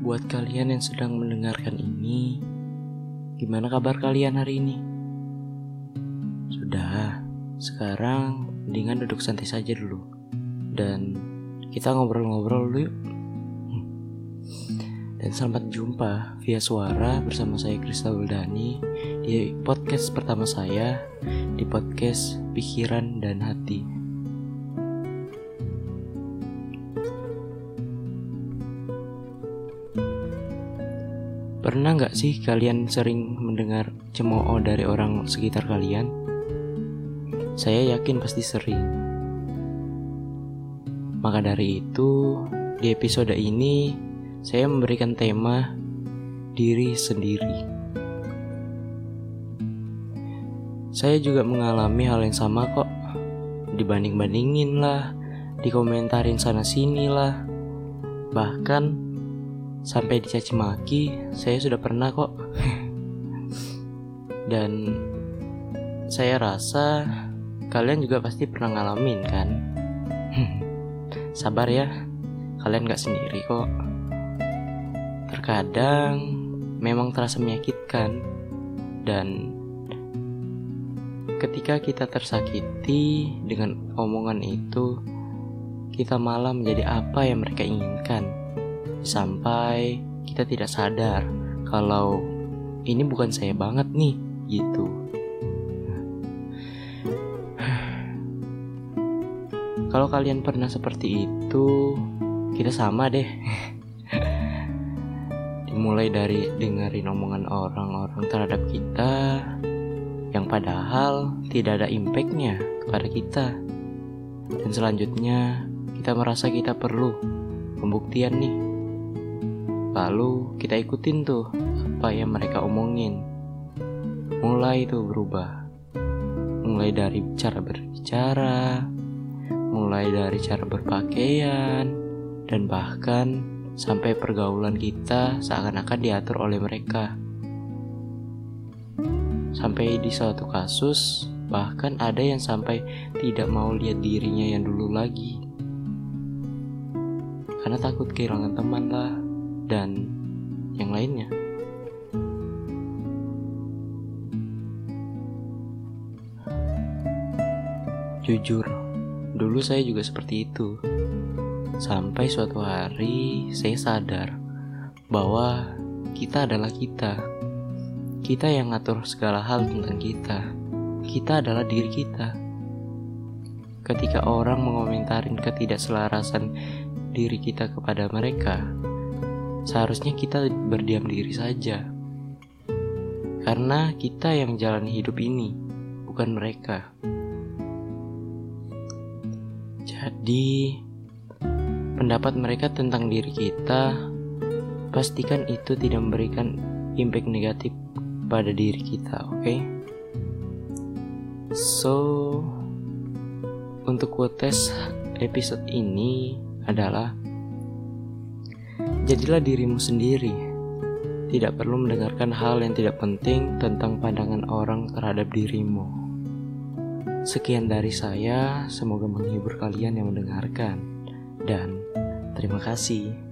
Buat kalian yang sedang mendengarkan ini, gimana kabar kalian hari ini? Sudah, sekarang mendingan duduk santai saja dulu. Dan kita ngobrol-ngobrol dulu yuk. Hmm. Dan selamat jumpa via suara bersama saya Kristal Wuldani di podcast pertama saya di podcast Pikiran dan Hati. Pernah nggak sih kalian sering mendengar cemooh dari orang sekitar kalian? Saya yakin pasti sering. Maka dari itu, di episode ini saya memberikan tema diri sendiri. Saya juga mengalami hal yang sama kok. Dibanding-bandingin lah, dikomentarin sana sini lah. Bahkan sampai dicaci maki saya sudah pernah kok. Dan saya rasa kalian juga pasti pernah ngalamin kan? Sabar ya kalian gak sendiri kok. Terkadang memang terasa menyakitkan. Dan ketika kita tersakiti dengan omongan itu kita malah menjadi apa yang mereka inginkan sampai kita tidak sadar kalau ini bukan saya banget nih gitu. Kalau kalian pernah seperti itu, kita sama deh. Dimulai dari dengerin omongan orang-orang terhadap kita yang padahal tidak ada impactnya kepada kita. Dan selanjutnya kita merasa kita perlu pembuktian nih Lalu kita ikutin tuh apa yang mereka omongin. Mulai tuh berubah. Mulai dari cara berbicara, mulai dari cara berpakaian, dan bahkan sampai pergaulan kita seakan-akan diatur oleh mereka. Sampai di suatu kasus, bahkan ada yang sampai tidak mau lihat dirinya yang dulu lagi. Karena takut kehilangan teman lah dan yang lainnya. Jujur, dulu saya juga seperti itu. Sampai suatu hari saya sadar bahwa kita adalah kita. Kita yang ngatur segala hal tentang kita. Kita adalah diri kita. Ketika orang mengomentarin ketidakselarasan diri kita kepada mereka, seharusnya kita berdiam diri saja. Karena kita yang jalan hidup ini, bukan mereka. Jadi, pendapat mereka tentang diri kita, pastikan itu tidak memberikan impact negatif pada diri kita, oke? Okay? So, untuk quotes episode ini adalah Jadilah dirimu sendiri. Tidak perlu mendengarkan hal yang tidak penting tentang pandangan orang terhadap dirimu. Sekian dari saya, semoga menghibur kalian yang mendengarkan, dan terima kasih.